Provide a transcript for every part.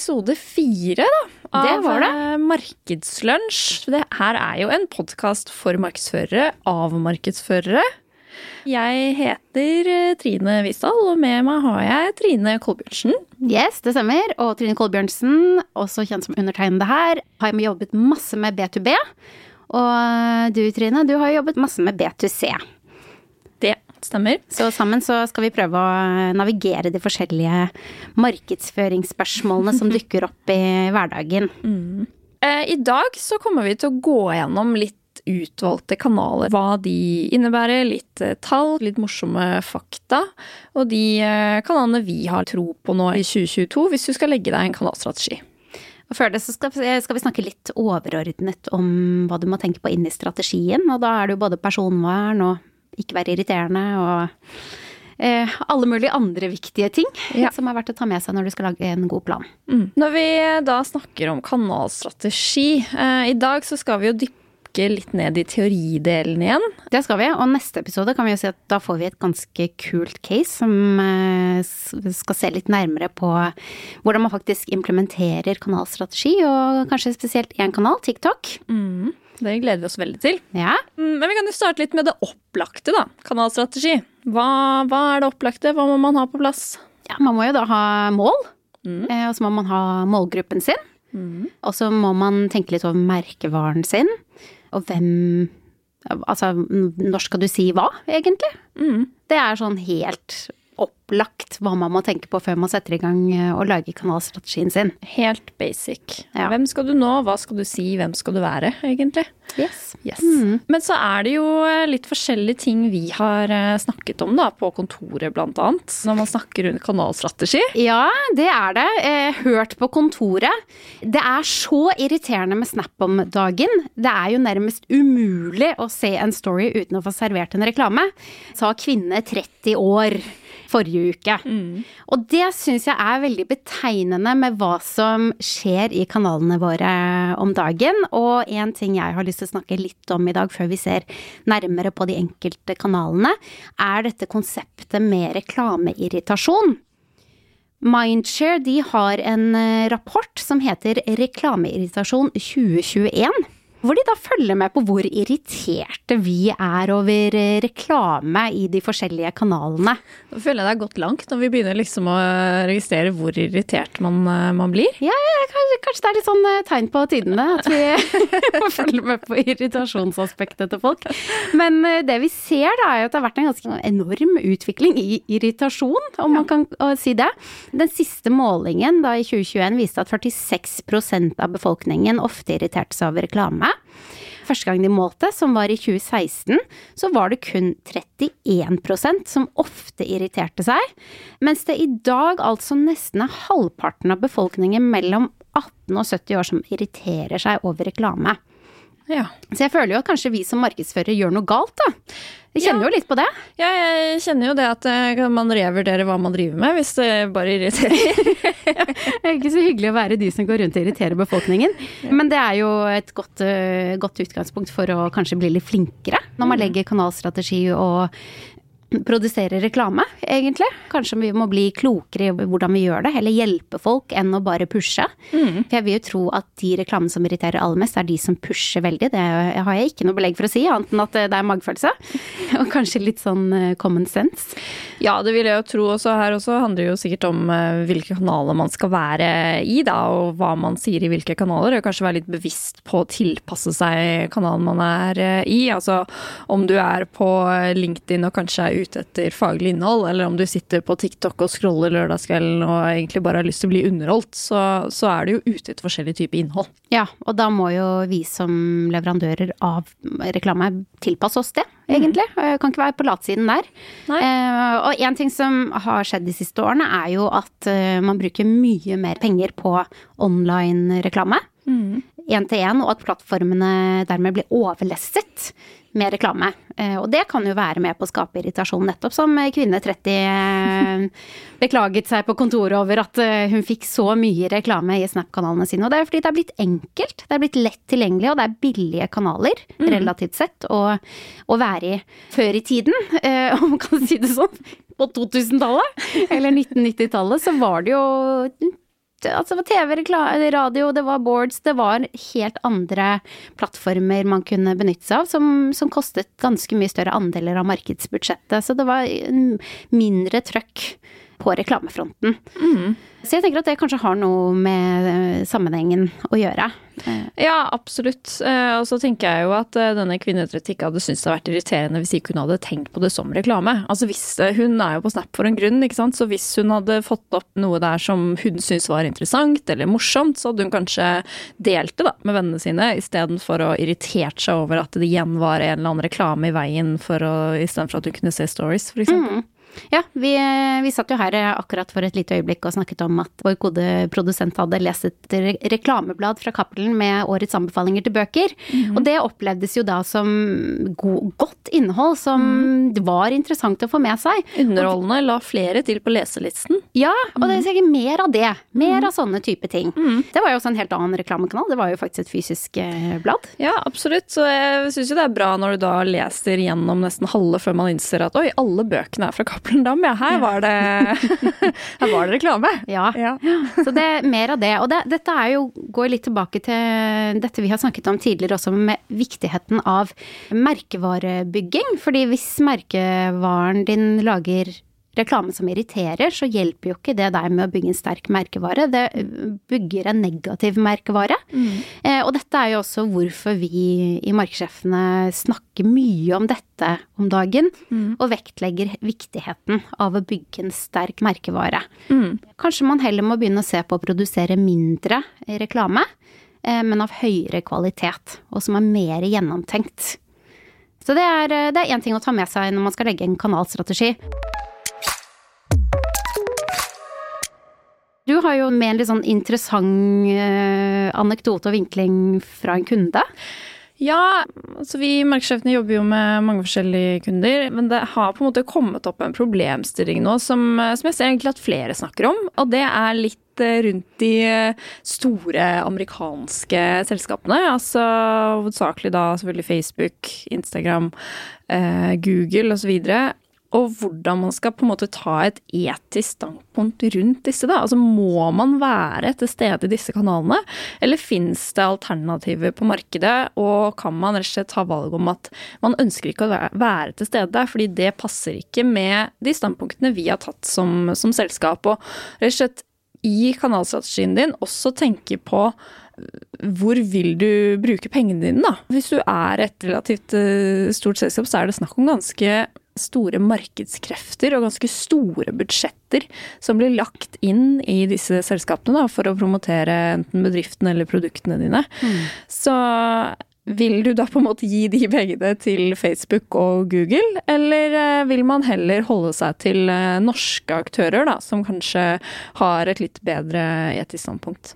episode fire, da. Av Det var det. eh, Markedslunsj. Det her er jo en podkast for markedsførere av markedsførere. Jeg heter eh, Trine Wisdal, og med meg har jeg Trine Kolbjørnsen. Yes, det stemmer. Og Trine Kolbjørnsen, også kjent som undertegnede her, har jobbet masse med B2B. Og du Trine, du har jobbet masse med B2C. Stemmer. Så sammen så skal vi prøve å navigere de forskjellige markedsføringsspørsmålene som dukker opp i hverdagen. Mm. I dag så kommer vi til å gå gjennom litt utvalgte kanaler. Hva de innebærer, litt eh, tall, litt morsomme fakta. Og de eh, kanalene vi har tro på nå i 2022, hvis du skal legge deg en kanalstrategi. Og før det så skal, skal vi snakke litt overordnet om hva du må tenke på inn i strategien. Og da er det jo både personvern og ikke være irriterende og eh, alle mulige andre viktige ting Ja. som er verdt å ta med seg når du skal lage en god plan. Når vi da snakker om kanalstrategi, eh, i dag så skal vi jo dykke litt ned i teoridelen igjen. Det skal vi, og neste episode kan vi jo si at da får vi et ganske kult case som eh, skal se litt nærmere på hvordan man faktisk implementerer kanalstrategi, og kanskje spesielt én kanal, TikTok. Det gleder vi oss veldig til. Ja, Mm, Men vi kan jo starte litt med det opplagte, da. Kanalstrategi. Hva, hva er det opplagte? Hva må man ha på plass? ja man må jo da ha mål, mm. og så må man ha målgruppen sin. Og så må man tenke litt over merkevaren sin, og hvem Altså, når skal du si hva, egentlig? Det er sånn helt opplagt hva man må tenke på før man setter i gang og å lage kanalstrategien sin. Helt basic. Ja. Hvem skal du nå? Hva skal du si? Hvem skal du være, egentlig? Yes. Yes. Men så er det jo eh, litt forskjellige ting vi har eh, snakket om da, på kontoret, annet. Når man snakker under kanalstrategi. Ja, det er det. Eh, hørt på kontoret. Det er så irriterende med Snap om dagen. Det er jo nærmest umulig å se en story uten å få servert en reklame. Sa kvinne 30 år forrige uke. Og det syns jeg er veldig betegnende med hva som skjer i kanalene våre om dagen. Og en ting jeg har lyst til å snakke litt om i dag, før vi ser nærmere på de enkelte kanalene, er dette konseptet med reklameirritasjon. Mindshare de har en eh, rapport som heter Reklameirritasjon 2021. Hvor de da følger med på hvor irriterte vi er over eh, reklame i de forskjellige kanalene. Da føler jeg det har gått langt når vi begynner liksom å registrere hvor irritert man, eh, man blir. Ja, ja, kanskje, kanskje det er litt sånn eh, tegn på tidene at vi må følge med på irritasjonsaspektet til folk. Men eh, det vi ser da, er at det har vært en ganske enorm utvikling i irritasjon, om man kan eh, si det. Den siste målingen da i 2021 viste at 46% av befolkningen ofte irriterte seg over reklame. Første gang de målte, som var i 2016, så var det kun 31% som ofte irriterte seg, mens det i dag altså nesten er halvparten av befolkningen mellom 18 og 70 år som irriterer seg over reklame. Ja. Så jeg føler jo at kanskje vi som markedsfører gjør noe galt, da. Vi kjenner Ja. jo litt på det. Ja, jeg kjenner jo det at eh, man revurderer hva man driver med, hvis det bare irriterer. Det er ikke så hyggelig å være de som går rundt og irriterer befolkningen. Men det er jo et godt, øh, godt utgangspunkt for å kanskje bli litt flinkere når man legger kanalstrategi og produserer reklame, egentlig. Kanskje vi må bli klokere i hvordan vi gjør det, heller hjelpe folk enn å bare pushe. For jeg vil jo tro at de reklamene som irriterer aller mest, er de som pusher veldig. Det har jeg ikke noe belegg for å si, annet enn at det er magefølelse. Og kanskje litt sånn øh, common sense. Ja, det vil jeg jo tro. Også her også handler det jo sikkert om eh, hvilke kanaler man skal være i, da, og hva man sier i hvilke kanaler. Og kanskje være litt bevisst på å tilpasse seg kanalen man er eh, i. Altså om du er på eh, LinkedIn og kanskje er ute etter faglig innhold, eller om du sitter på TikTok og scroller lørdagskvelden og egentlig bare har lyst til å bli underholdt, så, så er du jo ute etter forskjellig type innhold. Ja, og da må jo vi som leverandører av reklame tilpasse oss det, egentlig. Mm. Kan ikke være på latsiden der. Eh, og en ting som har skjedd de siste årene, er jo at eh, man bruker mye mer penger på online-reklame. Én til én, og at plattformene dermed blir overlesset med reklame. Eh, og det kan jo være med på å skape irritasjon, nettopp som kvinne 30 eh, beklaget seg på kontoret over at eh, hun fikk så mye reklame i Snap-kanalene sine. Og det er fordi det er blitt enkelt, det er blitt lett tilgjengelig, og det er billige kanaler, relativt sett, å, å være i før i tiden, om man kan si det sånn. På 2000-tallet, eller 1990-tallet, så var det jo altså det var TV, radio, det var boards, det var helt andre plattformer man kunne benytte seg av, som, som kostet ganske mye større andeler av markedsbudsjettet. Så det var mindre trøkk på reklamefronten. Mm. Så jeg tenker at det kanskje har noe med eh, sammenhengen å gjøre. Ja, absolutt. Eh, og så tenker jeg jo at eh, denne kvinneidrett ikke hadde syntes det hadde vært irriterende hvis ikke hun hadde tenkt på det som reklame. Altså hvis, Hun er jo på Snap for en grunn, ikke sant. Så hvis hun hadde fått opp noe der som hun syntes var interessant eller morsomt, så hadde hun kanskje delt det da med vennene sine istedenfor å irritert seg over at det igjen var en eller annen reklame i veien for å, istedenfor at hun kunne se stories, f.eks. Mm. Ja, vi, vi, satt jo her eh, akkurat for et lite øyeblikk og snakket om at vår gode produsent hadde lest et reklameblad fra Cappelen med årets anbefalinger til bøker. Mm. Og det opplevdes jo da som god, godt innhold som mm. var interessant å få med seg. Underholdende, la flere til på leselisten. Ja, og det er sikkert mer av det. Mer mm. av sånne type ting. Mm. Det var jo også en helt annen reklamekanal. Det var jo faktisk et fysisk eh, blad. Ja, absolutt. Så jeg syns jo det er bra når du da leser gjennom nesten halve før man innser at oi, alle bøkene er fra Cappelen Cappelen Dam, ja. Her var det, her var det reklame. Ja. ja. Så det er mer av det. Og det, dette er jo, går litt tilbake til dette vi har snakket om tidligere også, med viktigheten av merkevarebygging. Fordi hvis merkevaren din lager reklame som irriterer, så hjelper jo ikke det deg med å bygge en sterk merkevare. Det bygger en negativ merkevare. Mm. Eh, og dette er jo også hvorfor vi i Markedssjefene snakker mye om dette om dagen, mm. og vektlegger viktigheten av å bygge en sterk merkevare. Mm. Kanskje man heller må begynne å se på å produsere mindre reklame, eh, men av høyere kvalitet, og som er mer gjennomtenkt. Så det er én ting å ta med seg når man skal legge en kanalstrategi. Du har jo med en litt sånn interessant eh, anekdote og vinkling fra en kunde. Ja, altså vi markedssjefene jobber jo med mange forskjellige kunder, men det har på en måte kommet opp en problemstilling nå som, som jeg ser egentlig at flere snakker om, og det er litt eh, rundt de store amerikanske selskapene. Altså hovedsakelig da selvfølgelig Facebook, Instagram, eh, Google osv og hvordan man skal på en måte ta et etisk standpunkt rundt disse. da. Altså Må man være til stede i disse kanalene, eller fins det alternativer på markedet? Og kan man rett og slett ta valg om at man ønsker ikke å være til stede fordi det passer ikke med de standpunktene vi har tatt som, som selskap. Og rett og slett i kanalstrategien din også tenke på hvor vil du bruke pengene dine, da? Hvis du er et relativt eh, stort selskap, så er det snakk om ganske store markedskrefter og ganske store budsjetter som blir lagt inn i disse selskapene da, for å promotere enten bedriftene eller produktene dine. Mm. Så vil du da på en måte gi de pengene til Facebook og Google, eller eh, vil man heller holde seg til eh, norske aktører, da, som kanskje har et litt bedre etisk standpunkt?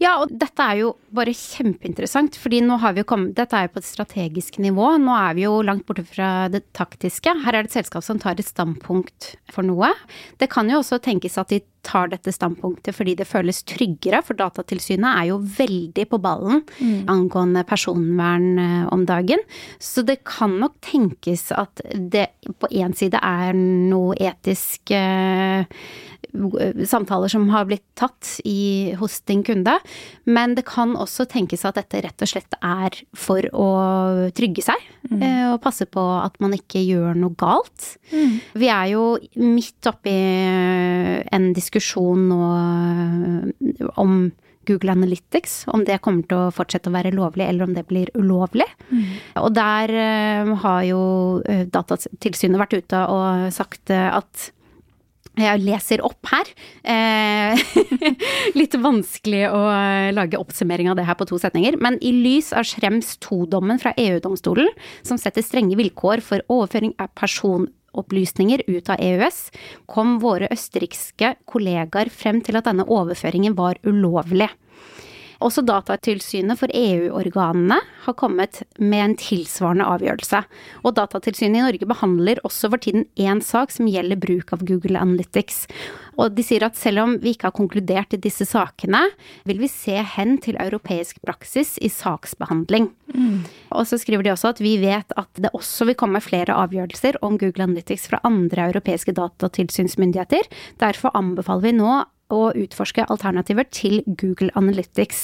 Ja, og dette er jo bare kjempeinteressant, fordi nå har vi jo kommet Dette er jo på et strategisk nivå. Nå er vi jo langt borte fra det taktiske. Her er det et selskap som tar et standpunkt for noe. Det kan jo også tenkes at de tar dette standpunktet fordi det føles tryggere, for Datatilsynet er jo veldig på ballen mm. angående personvern eh, om dagen. Så det kan nok tenkes at det på én side er noe etisk eh, samtaler som har blitt tatt i, hos din kunde. Men det kan også tenkes at dette rett og slett er for å trygge seg. Mm. Eh, og passe på at man ikke gjør noe galt. Mm. Vi er jo midt oppi en diskusjon nå eh, om Google Analytics, om det kommer til å fortsette å være lovlig, eller om det blir ulovlig. Mm. Og der uh, har jo Datatilsynet vært ute og sagt at jeg leser opp her. Eh, litt vanskelig å lage oppsummering av det her på to setninger. Men i lys av Schrems 2-dommen fra EU-domstolen, som setter strenge vilkår for overføring av personopplysninger ut av EØS, kom våre østerrikske kollegaer frem til at denne overføringen var ulovlig. Også Datatilsynet for EU-organene har kommet med en tilsvarende avgjørelse. Og Datatilsynet i Norge behandler også for tiden én sak som gjelder bruk av Google Analytics. Og de sier at selv om vi ikke har konkludert i disse sakene, vil vi se hen til europeisk praksis i saksbehandling. Mm. Og så skriver de også at vi vet at det også vil komme flere avgjørelser om Google Analytics fra andre europeiske datatilsynsmyndigheter. Derfor anbefaler vi nå å utforske alternativer til Google Analytics.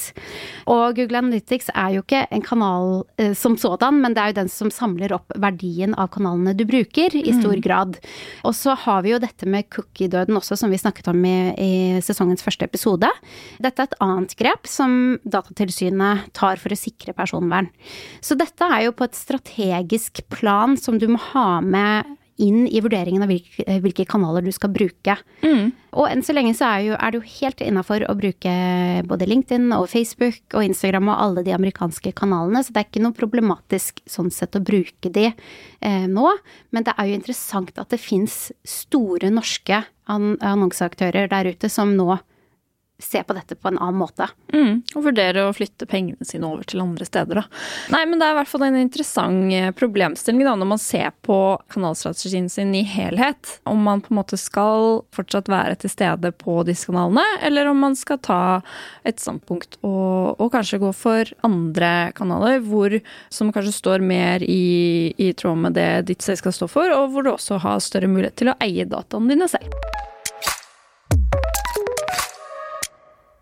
Og Google Analytics er jo ikke en kanal eh, som sådan, men det er jo den som samler opp verdien av kanalene du bruker, i stor mm. grad. Og så har vi jo dette med cookie-døden også, som vi snakket om i, i, sesongens første episode. Dette er et annet grep som Datatilsynet tar for å sikre personvern. Så dette er jo på et strategisk plan som du må ha med inn i vurderingen av hvilke, eh, hvilke kanaler du skal bruke. Mm. Og enn så lenge så er, jo, er det jo helt innafor å bruke både LinkedIn og Facebook og Instagram og alle de amerikanske kanalene, så det er ikke noe problematisk sånn sett å bruke de eh, nå. Men det er jo interessant at det fins store norske annonseaktører der ute som nå se på dette på en annen måte. Mm, og vurdere å flytte pengene sine over til andre steder, da. Nei, men det er i hvert fall en interessant eh, problemstilling da, når man ser på kanalstrategien sin i helhet. Om man på en måte skal fortsatt være til stede på disse kanalene, eller om man skal ta et standpunkt og, og kanskje gå for andre kanaler hvor, som kanskje står mer i, i tråd med det ditt selskap står for, og hvor du også har større mulighet til å eie dataene dine selv.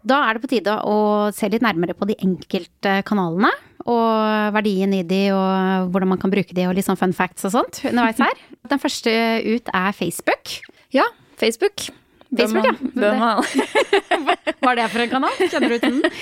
Da er det på tide å se litt nærmere på de enkelte kanalene. Og verdien i de, og hvordan man kan bruke de, og litt sånn fun facts og sånt underveis her. Den første ut er Facebook. Ja, Facebook. Facebook, ja. Bør man Hva er det for en kanal? Kjenner du til den?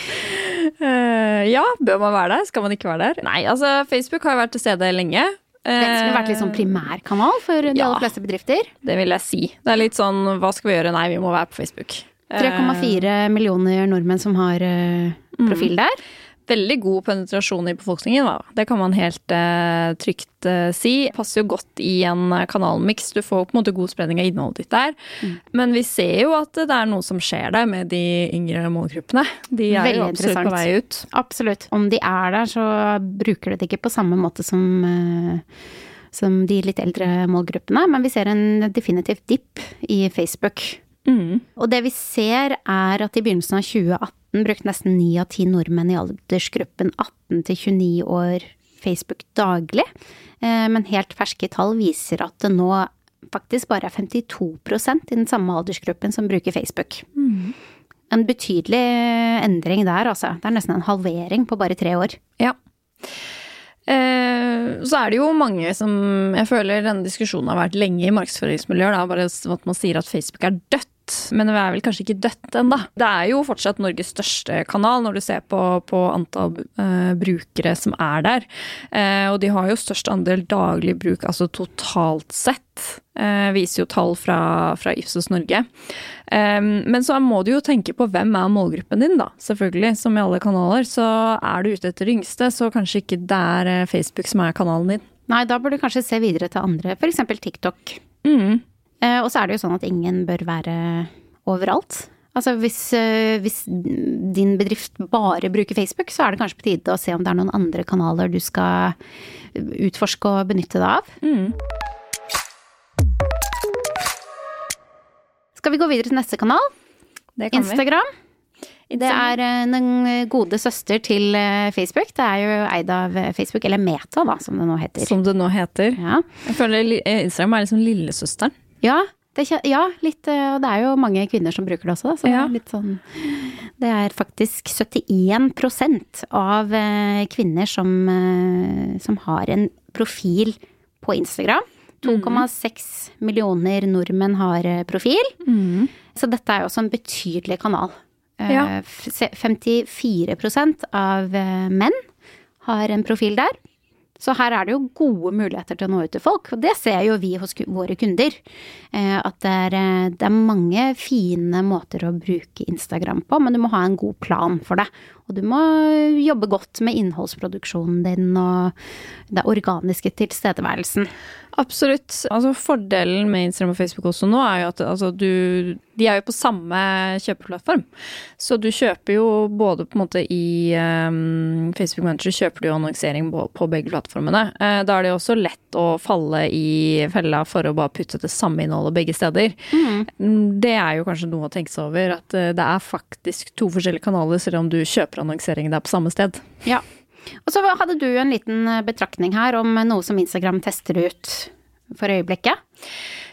Uh, ja, bør man være der? Skal man ikke være der? Nei, altså Facebook har vært til stede lenge. Den skulle vært litt sånn primærkanal for de ja, aller fleste bedrifter? Det vil jeg si. Det er litt sånn hva skal vi gjøre? Nei, vi må være på Facebook. 3,4 millioner nordmenn som har uh, profil der. Veldig god penetrasjon i befolkningen, da. Det kan man helt uh, trygt uh, si. Passer jo godt i en kanalmiks. Du får på en måte god spredning av innholdet ditt der. Mm. Men vi ser jo at det er noe som skjer der med de yngre målgruppene. De er Veldig jo absolutt på vei ut. Absolutt. Om de er der, så bruker de det ikke på samme måte som som de litt eldre målgruppene, men vi ser en definitivt dipp i Facebook. Mm. Og det vi ser er at i begynnelsen av 2018 brukte nesten ni av ti nordmenn i aldersgruppen 18 til 29 år Facebook daglig. Eh, men helt ferske tall viser at det nå faktisk bare er 52% i den samme aldersgruppen som bruker Facebook. Mm. En betydelig endring der, altså. Det er nesten en halvering på bare tre år. Ja. Eh, så er det jo mange som Jeg føler denne diskusjonen har vært lenge i markedsføringsmiljøer. Bare at man sier at Facebook er dødt men det er vel kanskje ikke dødt ennå. Det er jo fortsatt Norges største kanal når du ser på, på antall uh, brukere som er der. Uh, og de har jo størst andel daglig bruk, altså totalt sett, uh, viser jo tall fra, fra Ipsos Norge. Um, men så må du jo tenke på hvem er målgruppen din, da. Selvfølgelig, som i alle kanaler. Så er du ute etter yngste, så kanskje ikke det er Facebook som er kanalen din. Nei, da bør du kanskje se videre til andre, f.eks. TikTok. Mm. Eh, og så er det jo sånn at ingen bør være overalt. Altså hvis, eh, hvis, din bedrift bare bruker Facebook, så er det kanskje på tide å se om det er noen andre kanaler du skal utforske og benytte deg av. Mm. Skal vi gå videre til neste kanal? Instagram. Vi. Det er eh, den gode søster til Facebook. Det er jo eid av Facebook, eller Meta, da, som det nå heter. Som det nå heter. Ja. Jeg føler Instagram er liksom lillesøsteren. Ja, det, ja, litt, eh, og det er jo mange kvinner som bruker det også. Så ja. litt sånn Det er faktisk 71 av eh, kvinner som, eh, som har en profil på Instagram. 2,6 mm. millioner nordmenn har profil. Mm. Så dette er jo også en betydelig kanal. Ja. 54% av menn har en profil der. Så her er det jo gode muligheter til å nå ut til folk, og det ser jo vi hos våre kunder. Eh, at det er, eh, det er mange fine måter å bruke Instagram på, men du må ha en god plan for det. Og du må jobbe godt med innholdsproduksjonen din og den organiske tilstedeværelsen. Absolutt. Altså Fordelen med Instagram og Facebook også nå er jo at altså, du, de er jo på samme kjøpeplattform. Så du kjøper jo både på en måte i um, Facebook Manager kjøper du jo annonsering på, på begge plattformene. Uh, da er det jo også lett å falle i fella for å bare putte det samme innholdet begge steder. Mm. Det er jo kanskje noe å tenke seg over, at uh, det er faktisk to forskjellige kanaler selv om du kjøper annonseringen der på samme sted. Ja. Og så hadde du en liten eh, betraktning her om noe som Instagram tester ut for øyeblikket.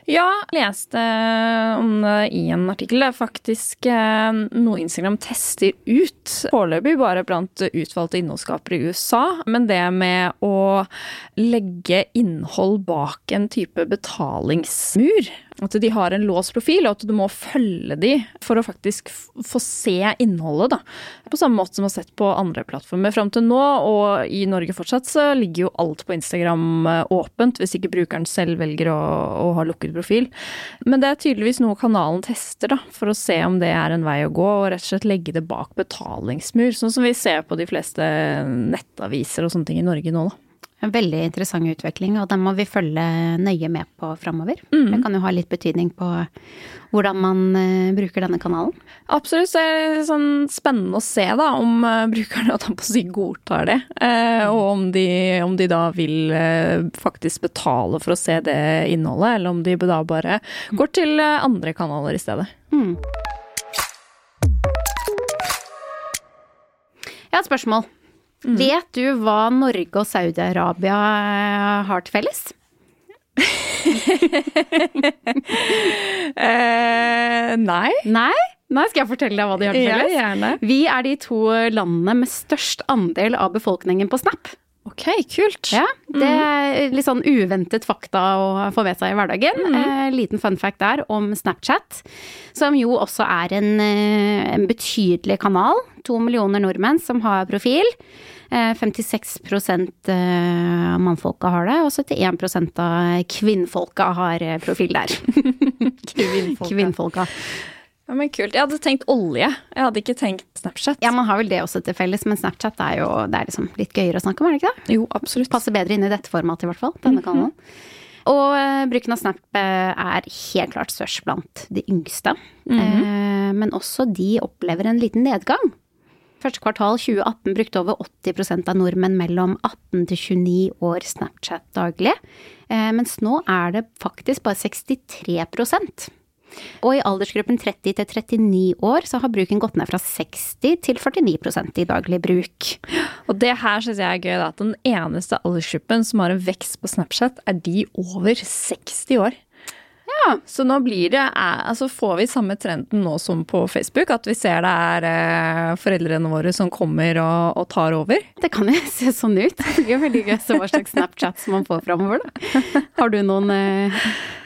Ja, leste om det i en artikkel. Det er faktisk eh, noe Instagram tester ut. Foreløpig bare blant utvalgte innholdsskapere i USA. Men det med å legge innhold bak en type betalingsmur at de har en låst profil, og at du må følge de for å faktisk få se innholdet. Da. På samme måte som vi har sett på andre plattformer fram til nå, og i Norge fortsatt, så ligger jo alt på Instagram eh, åpent, hvis ikke brukeren selv velger å, å ha lukket profil. Men det er tydeligvis noe kanalen tester, da, for å se om det er en vei å gå, og rett og slett legge det bak betalingsmur, sånn som vi ser på de fleste nettaviser og sånne ting i Norge nå, da. En veldig interessant utvikling, og den må vi følge nøye med på framover. Mm. Det kan jo ha litt betydning på hvordan man uh, bruker denne kanalen. Absolutt. Det er sånn spennende å se da, om uh, brukerne på å si godtar det. Uh, og om de, om de, da vil faktisk betale for å se det innholdet, eller om de da bare går til andre kanaler i stedet. Mm. Jeg har et spørsmål. Mm. Vet du hva Norge og Saudi-Arabia eh, har til felles? eh, nei. Nei? Nei, skal jeg fortelle deg hva de har til felles? Ja, gjerne. Vi er de to landene med størst andel av befolkningen på Snap. Ok, kult. Ja, Det mm. er litt sånn uventet fakta å få med seg i hverdagen. Mm. Eh, liten fun fact der om Snapchat, som jo også er en, eh, en betydelig kanal. To millioner nordmenn som har profil. 56 eh, 56 av mannfolka har det, og 71% av kvinnfolka har profil der. Kvinnfolka. Kvinnfolka. Ja, men Kult. Jeg hadde tenkt olje. Jeg hadde ikke tenkt Snapchat. Ja, man har vel det også til felles, men Snapchat er jo det er liksom litt gøyere å snakke om, er det ikke det? Jo, absolutt. Passer bedre inn i dette formatet, i hvert fall. Denne mm -hmm. Og uh, bruken av Snap uh, er helt klart størst blant de yngste. Mm -hmm. men også de opplever en liten nedgang. Første kvartal 2018 brukte over 80% av nordmenn mellom 18 til 29 år Snapchat daglig. Mens nå er det faktisk bare 63 og i aldersgruppen 30 til 39 år så har bruken gått ned fra 60 til 49% i daglig bruk. Og det her syns jeg er gøy, da, at den eneste aldersgruppen som har en vekst på Snapchat, er de over 60 år. Så nå blir det Altså får vi samme trenden nå som på Facebook, at vi ser det er eh, foreldrene våre som kommer og, og, tar over? Det kan jo se sånn ut. Det er veldig gøy å se hva slags Snapchat man får framover, da. Har du noen, eh,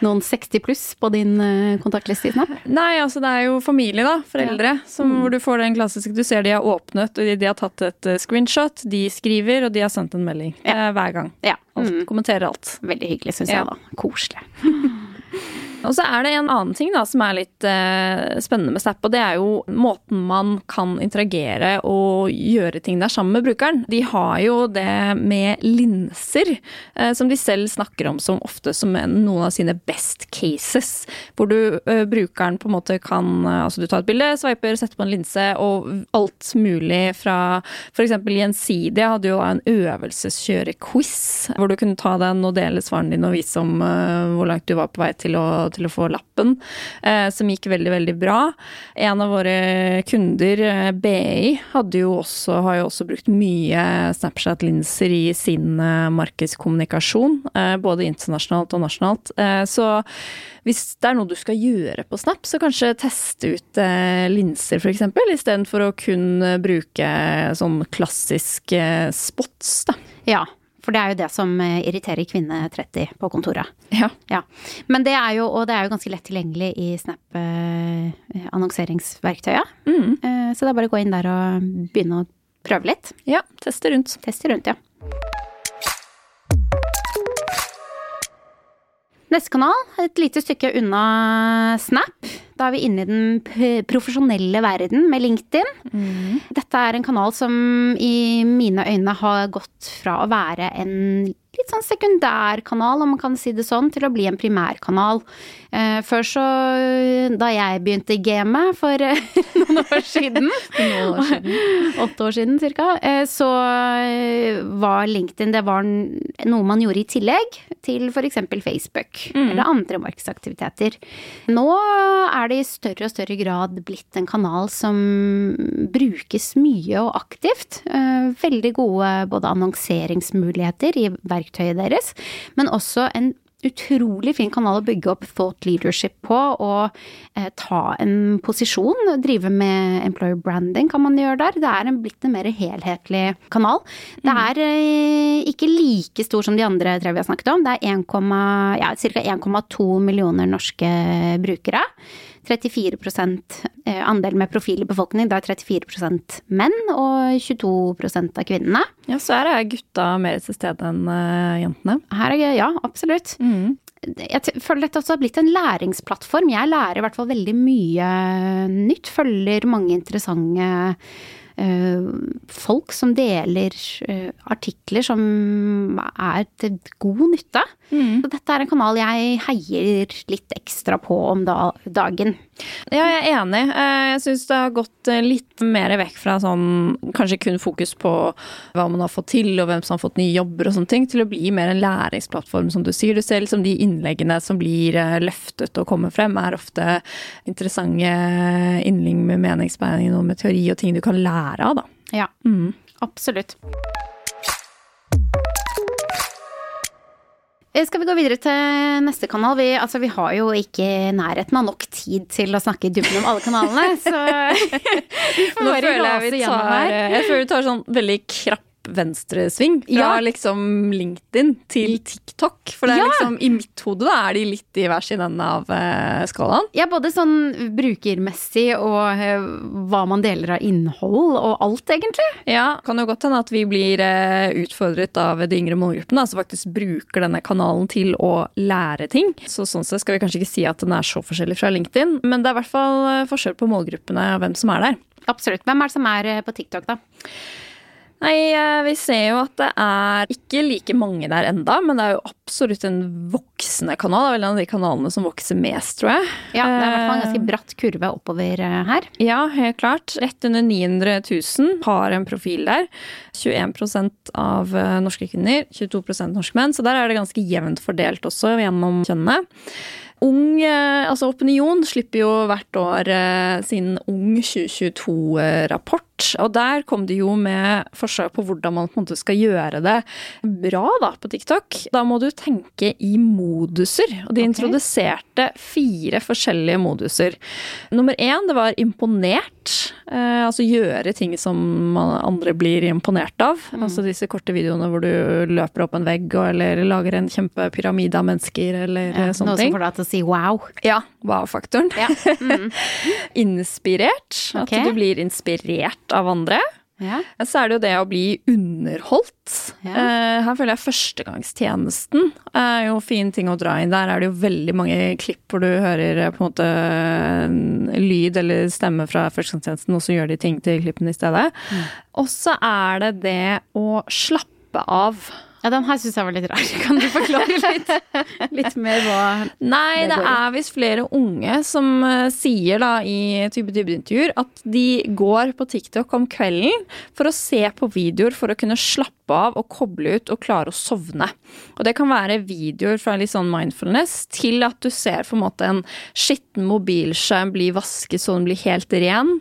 noen 60 pluss på din eh, kontaktliste i Snap? Nei, altså det er jo familie, da. Foreldre. Ja. Som, mm. Hvor du får den klassiske Du ser de har åpnet, og de, de har tatt et screenshot, de skriver, og de har sendt en melding. Ja. Hver gang. Ja. Alt, mm. Kommenterer alt. Veldig hyggelig, syns jeg da. Koselig. Og så er det en annen ting da, som er litt eh, spennende med Snap, og det er jo måten man kan interagere og gjøre ting der sammen med brukeren. De har jo det med linser, eh, som de selv snakker om som ofte som noen av sine best cases. Hvor du, eh, brukeren på en måte kan eh, Altså du tar et bilde, sveiper, setter på en linse, og alt mulig fra f.eks. Gjensidige hadde jo en øvelseskjørequiz, hvor du kunne ta den og dele svaren din og vise om uh, hvor langt du var på vei til å til å få lappen, eh, som gikk veldig, veldig bra. En av våre kunder, eh, BI, jo også, har jo også brukt mye Snapchat-linser i sin eh, markedskommunikasjon, både internasjonalt og nasjonalt. Så hvis det er noe du skal gjøre på Snap, så kanskje teste ut linser f.eks., istedenfor å kun bruke sånn klassisk spots, da. Ja, for det er jo det som eh, irriterer kvinne 30 på kontoret. Ja. ja. Men det er jo, og det er jo ganske lett tilgjengelig i Snap-annonseringsverktøyet. Eh, mm. Eh, så det er bare å gå inn der og begynne å prøve litt. Ja, teste rundt. Teste rundt, ja. Neste kanal, et lite stykke unna Snap. Da er vi inne i den profesjonelle verden med LinkedIn. Mm. Dette er en kanal som i mine øyne har gått fra å være en litt sånn sekundærkanal, om man kan si det sånn, til å bli en primærkanal. Eh, før så, da jeg begynte i gamet for eh, noen år siden, noen år siden. åtte år siden cirka, eh, så var LinkedIn det var noe man gjorde i tillegg til f.eks. Facebook mm. eller andre markedsaktiviteter. Nå er det i større og større grad blitt en kanal som brukes mye og aktivt. Veldig gode både annonseringsmuligheter i verktøyet deres, men også en utrolig fin kanal å bygge opp thought leadership på, og eh, ta en posisjon. Drive med employer branding kan man gjøre der. Det er en, blitt en mer helhetlig kanal. Det Mm. er eh, ikke like stor som de andre tre vi har snakket om. Det er ca. ja, 1,2 millioner norske brukere. 34 eh, andel med profil i befolkningen, det er 34% menn og 22% av kvinnene. Ja, så her er gutta mer til stede enn eh, jentene. Her er ja, absolutt. Jeg føler dette også har blitt en læringsplattform. Jeg lærer i hvert fall veldig mye nytt. Følger mange interessante folk som deler eh, artikler som er til god nytte. Så dette er en kanal jeg heier litt ekstra på om da, dagen. Ja, jeg er enig. Eh, Jeg syns det har gått eh, litt mer vekk fra sånn kanskje kun fokus på hva man har fått til og hvem som har fått nye jobber og sånne ting, til å bli mer en læringsplattform, som du sier. Du ser liksom de innleggene som blir eh, løftet og kommer frem, er ofte interessante innlegg med meningsbeining og med teori og ting du kan lære av, da. Ja, absolutt. Eh, Skal vi gå videre til neste kanal? Vi, altså, vi har jo ikke nærheten av nok tid til å snakke i dybden om alle kanalene, så vi får Nå bare føler jeg rase vi gjennom tar, her. jeg føler vi tar sånn veldig krapp venstresving fra Ja. liksom LinkedIn til TikTok. For det er Ja. liksom, i mitt hode da er de litt i hver sin ende av uh, skalaen. Ja, både sånn brukermessig og uh, hva man deler av innhold og alt, egentlig. Ja, kan jo godt hende at vi blir uh, utfordret av de yngre målgruppene, som faktisk bruker denne kanalen til å lære ting. Så sånn sett skal vi kanskje ikke si at den er så forskjellig fra LinkedIn, men det er i hvert fall forskjell på målgruppene og hvem som er der. Absolutt. Hvem er det som er på TikTok, da? Nei, eh, vi ser jo at det er ikke like mange der enda, men det er jo absolutt en voksende kanal. Det er vel en av de kanalene som vokser mest, tror jeg. Ja, det er i hvert fall en Eh, ganske bratt kurve oppover eh, her. Ja, helt klart. Rett under 900 000 har en profil der. 21 av eh, norske kvinner, 22 norske menn. Så der er det ganske jevnt fordelt også gjennom kjønnene. Ung, eh, altså Opinion slipper jo hvert år eh, sin Ung 2022-rapport. Og der kom de jo med forslag på hvordan man på en måte skal gjøre det bra da, på TikTok. Da må du tenke i moduser. Og de okay. introduserte fire forskjellige moduser. Nummer én, det var imponert. Eh, altså gjøre ting som man, andre blir imponert av. Altså disse korte videoene hvor du løper opp en vegg og, eller lager en kjempepyramide av mennesker eller Ja, eh, sånne noe som får deg til å si wow. Ja, wow-faktoren. Ja. Mm. Inspirert. At du blir inspirert av andre. ja. Så er det jo det å bli underholdt. Ja. Eh, her føler jeg førstegangstjenesten er jo fin ting å dra inn. Der er det jo veldig mange klipp hvor du hører eh, på en måte lyd eller stemme fra førstegangstjenesten, og så gjør de ting til klippene i stedet. Mm. Og så er det det å slappe av. Ja, den her syns jeg var litt rar. Kan du forklare litt, litt mer hva Nei, Det det er visst flere unge som uh, sier da i type dybdeintervjuer at de går på TikTok om kvelden for å se på videoer for å kunne slappe av og koble ut og klare å sovne. Og det kan være videoer fra litt sånn mindfulness til at du ser på en måte en skitten mobilskjerm bli vasket så den blir helt ren,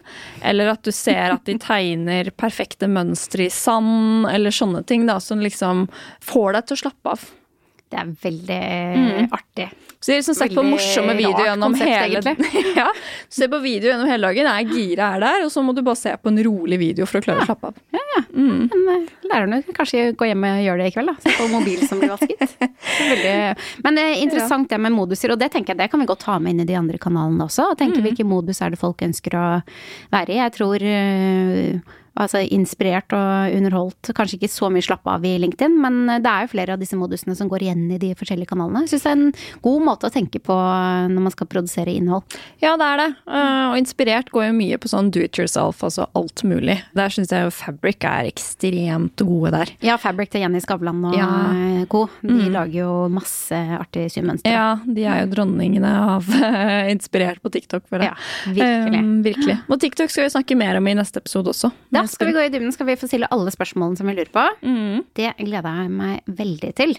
eller at du ser at de tegner perfekte mønstre i sand, eller sånne ting da, som liksom får deg til å slappe av. Det er veldig artig. Så de har liksom sett på morsomme videoer gjennom konsept, hele ja, Se på video gjennom hele dagen, Nei, giret er der, og så må du bare se på en rolig video for å klare å slappe av. Men eh, lærerne kan kanskje gå hjem og gjøre det i kveld, da. Se på mobilen som blir vasket. Det er Veldig... Men eh, interessant det med moduser, og det tenker jeg det kan vi godt ta med inn i de andre kanalene også. Og tenke hvilke modus er det folk ønsker å være i. Jeg tror eh, Altså inspirert og underholdt. Kanskje ikke så mye slappe av i LinkedIn, men det er jo flere av disse modusene som går igjen i de forskjellige kanalene. Jeg syns det er en god måte å tenke på når man skal produsere innhold. Ja, det er det. Uh, og inspirert går jo mye på sånn do it yourself, altså alt mulig. Der syns jeg jo Fabric er ekstremt gode der. Ja, Fabric til Jenny Skavlan og Ja. eh, co. De lager jo masse artige symønstre. Ja, de er jo dronningene av eh, inspirert på TikTok, føler jeg. Ja, virkelig. Um, virkelig. Og TikTok skal vi snakke mer om i neste episode også. Skal vi gå i dybden, skal vi få stille alle spørsmålene som vi lurer på. Mm. Det gleder jeg meg veldig til.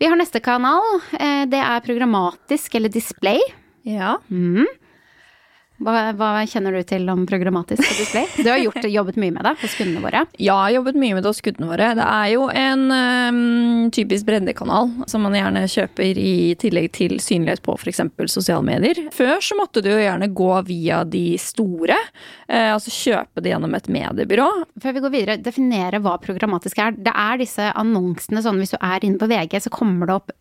Vi har neste kanal. Eh, Det er programmatisk eller display. Ja. Mhm. Hva, hva kjenner du til om programmatisk på display? Du har gjort, jobbet mye med det hos kundene våre. Ja, jeg har jobbet mye med det hos kundene våre. Det er jo en um, typisk breddekanal som man gjerne kjøper i tillegg til synlighet på f.eks. sosiale medier. Før så måtte du jo gjerne gå via de store, eh, altså kjøpe det gjennom et mediebyrå. Før vi går videre, definere hva programmatisk er. Det er disse annonsene sånn hvis du er inne på VG, så kommer det opp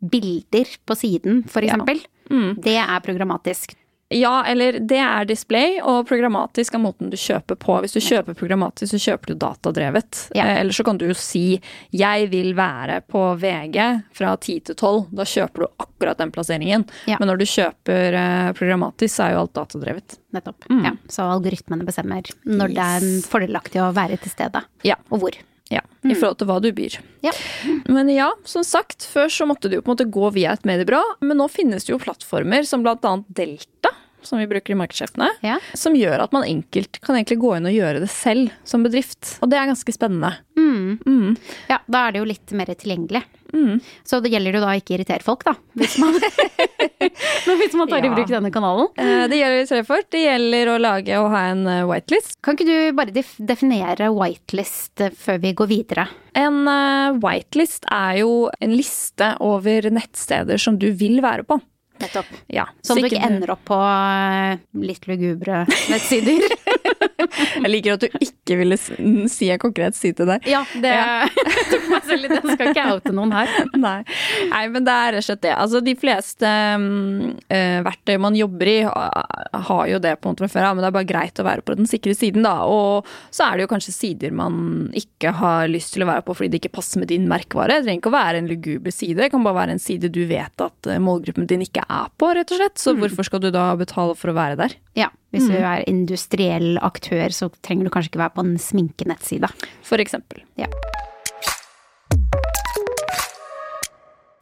bilder på siden, for eksempel. Mm. Det er programmatisk. Ja, eller det er display, og programmatisk er måten du kjøper på. Hvis du kjøper programmatisk, så kjøper du datadrevet. Ja. Eh, Eller så kan du jo si 'jeg vil være på VG fra 10 til 12'. Da kjøper du akkurat den plasseringen. Ja. Men når du kjøper eh, programmatisk, så er jo alt datadrevet. Nettopp. Mm. Ja, så algoritmene bestemmer når det er fordelaktig å være til stede, Ja. og hvor. Ja, I forhold til hva du byr. Ja. Men ja, som sagt, før så måtte du jo på en måte gå via et mediebyrå, men nå finnes det jo plattformer som blant annet Delta, som vi bruker i markedssjefene, Ja. som gjør at man enkelt kan egentlig gå inn og gjøre det selv som bedrift. Og det er ganske spennende. Mm. Mm. ja, da er det jo litt mer tilgjengelig. Mm. Så det gjelder jo da ikke irritere folk, da. Hvis man, hvis man tar i bruk denne kanalen. Eh, Det gjelder Trefort, det gjelder å lage og ha en eh, whitelist. Kan ikke du bare definere whitelist eh, før vi går videre? En whitelist er jo en liste over nettsteder som du vil være på. Nettopp. Ja, at så du ikke ender opp på eh, litt lugubre nettsider. Jeg liker at du ikke ville si en konkret side deg. ja, det Ja. tok meg selv litt. Jeg skal ikke oute noen her. Nei. Nei, men det er rett og slett det. Altså, de fleste mm, eh, verktøy man jobber i, har jo det på en måte fra før av, men det er bare greit å være på den sikre siden, da. Og så er det jo kanskje sider man ikke har lyst til å være på fordi det ikke passer med din merkevare. Det trenger ikke å være en luguber side, det kan bare være en side du vet at eh, målgruppen din ikke er på, rett og slett. Så hvorfor skal du da betale for å være der? Ja, hvis du er industriell aktør, så trenger du kanskje ikke være på en sminkenettside. For eksempel. Ja.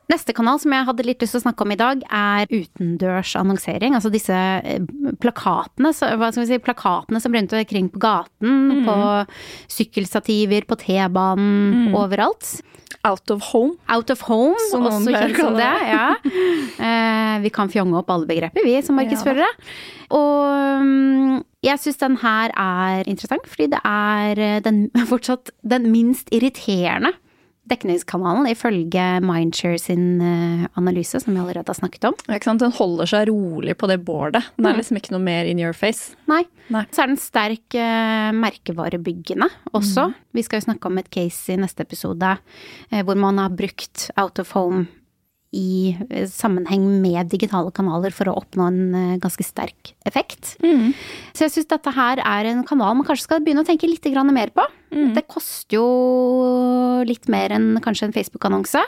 Neste kanal som jeg hadde litt lyst til å snakke om i dag, er utendørs annonsering. Altså disse eh, plakatene, så- hva skal vi si, plakatene som rundt omkring på gaten, på sykkelstativer, på T-banen, overalt. Out of home. Out of home, Som noen også kjent som det. Ja. Eh, vi kan fjonge opp alle begreper, vi som markedsførere. Og mm, jeg syns den her er interessant, fordi det er eh, den, fortsatt den minst irriterende dekningskanalen ifølge Mindshare sin eh, analyse, som vi allerede har snakket om. Den holder seg rolig på det bordet. Den Mm. er liksom ikke noe mer in your face. Nei. Nei. Så er den sterk uh, merkevarebyggende også. Vi skal jo snakke om et case i neste episode uh, hvor man har brukt out of home i eh, sammenheng med digitale kanaler for å oppnå en eh, ganske sterk effekt. Så jeg syns dette her er en kanal man kanskje skal begynne å tenke litt mer på. Det koster jo litt mer enn kanskje en Facebook-annonse.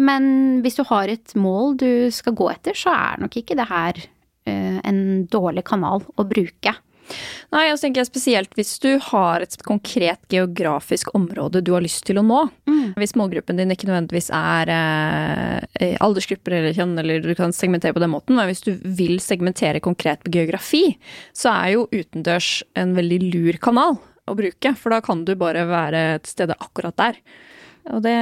Men hvis du har et mål du skal gå etter, så er nok ikke det her eh, en dårlig kanal å bruke. Nei, jeg tenker jeg spesielt hvis du har et konkret geografisk område du har lyst til å nå. Hvis målgruppen din ikke nødvendigvis er eh, aldersgrupper eller kjønn, eller du kan segmentere på den måten, men hvis du vil segmentere konkret på geografi, så er jo utendørs en veldig lur kanal å bruke, for da kan du bare være til stede akkurat der. Og det,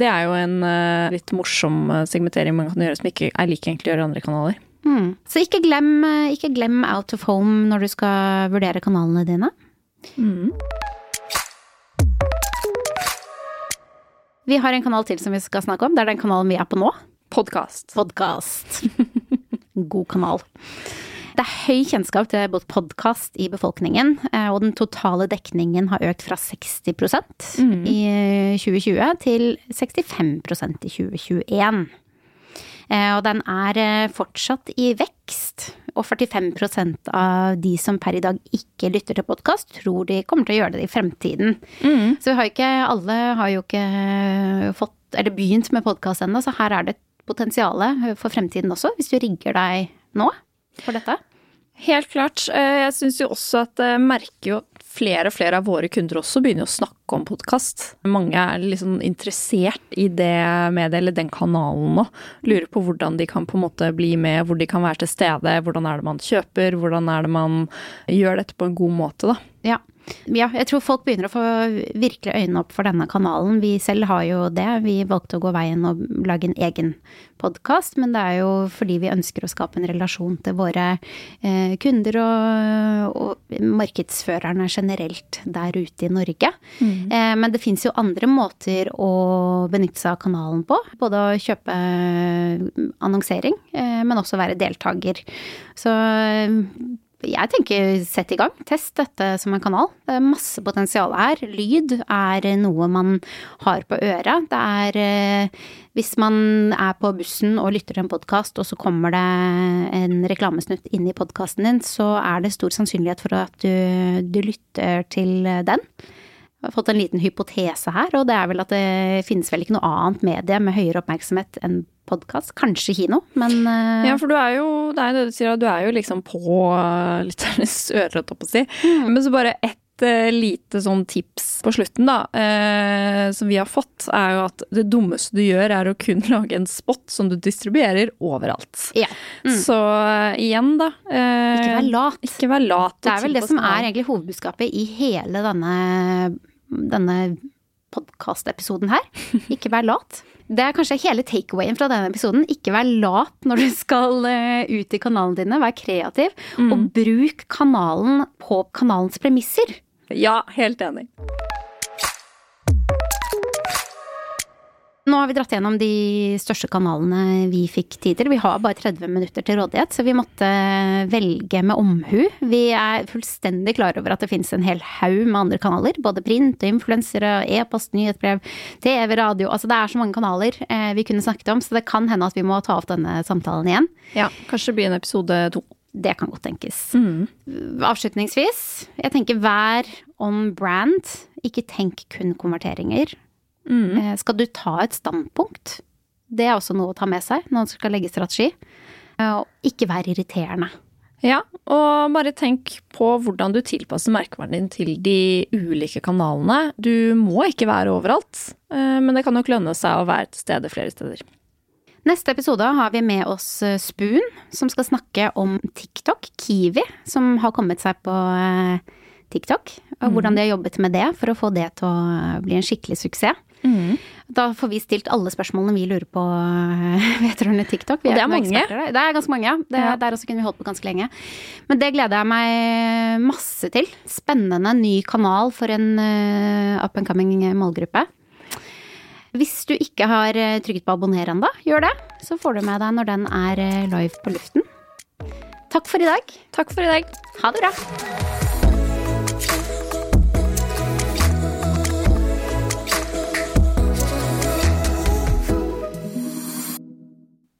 det er jo en eh, litt morsom eh, segmentering man kan gjøre som ikke er like enkelt å gjøre i andre kanaler. Mm. Så ikke glem, eh, ikke glem out of home når du skal vurdere kanalene dine. Vi har en kanal til som vi skal snakke om. Det er den kanalen vi er på nå. Podkast. Podkast. God kanal. Det er høy kjennskap til både podkast i befolkningen, eh, og den totale dekningen har økt fra 60 mm. i 2020 til 65% i 2021. Eh, Og den er eh, fortsatt i vekst, og 45% av de som per i dag ikke lytter til podkast, tror de kommer til å gjøre det i fremtiden. Så vi har ikke, alle har jo ikke fått, eller begynt med podkast ennå, så her er det et potensial for fremtiden også, hvis du rigger deg nå for dette. Helt klart. Eh, Jeg syns jo også at jeg merker jo flere og flere av våre kunder også begynner å snakke om podkast. Mange er liksom interessert i det mediet eller den kanalen nå. Lurer på hvordan de kan på en måte bli med, hvor de kan være til stede. Hvordan er det man kjøper, hvordan er det man gjør dette på en god måte, da. Ja. Ja, jeg tror folk begynner å få virkelig øynene opp for denne kanalen. Vi selv har jo det. Vi valgte å gå veien og lage en egen podkast, men det er jo fordi vi ønsker å skape en relasjon til våre eh, kunder og, og, markedsførerne generelt der ute i Norge. Mm. Eh, men det fins jo andre måter å benytte seg av kanalen på. Både å kjøpe annonsering, eh, men også være deltaker. Så jeg tenker sett i gang. Test dette som en kanal. Det er masse potensial her. Lyd er noe man har på øret. Det er eh, hvis man er på bussen og lytter til en podkast, og så kommer det en reklamesnutt inn i podkasten din, så er det stor sannsynlighet for at du, du lytter til den. Jeg har fått en liten hypotese her, og det er vel at det finnes vel ikke noe annet medie med høyere oppmerksomhet enn podkast. Kanskje kino, men uh... Ja, for du er jo, det er det du sier, du er jo liksom på uh, lytternes ører, holdt jeg på å si. Mm. Men så bare ett uh, lite sånn tips på slutten, da, eh, som vi har fått, er jo at det dummeste du gjør, er å kun lage en spot som du distribuerer overalt. Ja. Mm. Så igjen, da Ikke vær lat. Ikke vær lat. Det er vel det som er egentlig hovedbudskapet i hele denne, denne podkastepisoden her. Ikke vær lat. Det er kanskje hele takeawayen fra denne episoden. Ikke vær lat når du skal eh, ut i kanalene dine. Vær kreativ. Mm. Og bruk kanalen på kanalens premisser. Ja, helt enig. Nå har vi dratt gjennom de største kanalene vi fikk tid til. Vi har bare 30 minutter til rådighet, så vi måtte velge med omhu. Vi er fullstendig klar over at det finnes en hel haug med andre kanaler. Både print og influensere, e-post, nyhetsbrev, TV, radio. Altså det er så mange kanaler eh, vi kunne snakket om, så det kan hende at vi må ta opp denne samtalen igjen. Ja, kanskje det blir en episode to. Det kan godt tenkes. Mm. Avslutningsvis, jeg tenker vær on brand. Ikke tenk kun konverteringer. Mm. Eh, skal du ta et standpunkt? Det er også noe å ta med seg når man skal legge strategi. Eh, og ikke være irriterende. Ja, og bare tenk på hvordan du tilpasser merkevaren din til de ulike kanalene. Du må ikke være overalt, eh, men det kan nok lønne seg å være til stede flere steder. Neste episode har vi med oss Spoon, som skal snakke om TikTok. Kiwi, som har kommet seg på TikTok. Og hvordan mm. de har jobbet med det for å få det til å bli en skikkelig suksess. Mm. Da får vi stilt alle spørsmålene vi lurer på vedrørende TikTok. Vi og det er mange. Det er ganske mange, ja. Det, ja. Der også kunne vi holdt på ganske lenge. Men det gleder jeg meg masse til. Spennende ny kanal for en uh, up and coming målgruppe. Hvis du ikke har eh, trykket på abonner ennå, gjør det. Så får du med deg når den er eh, live på luften. Takk for i dag. Takk for i dag. Ha det bra.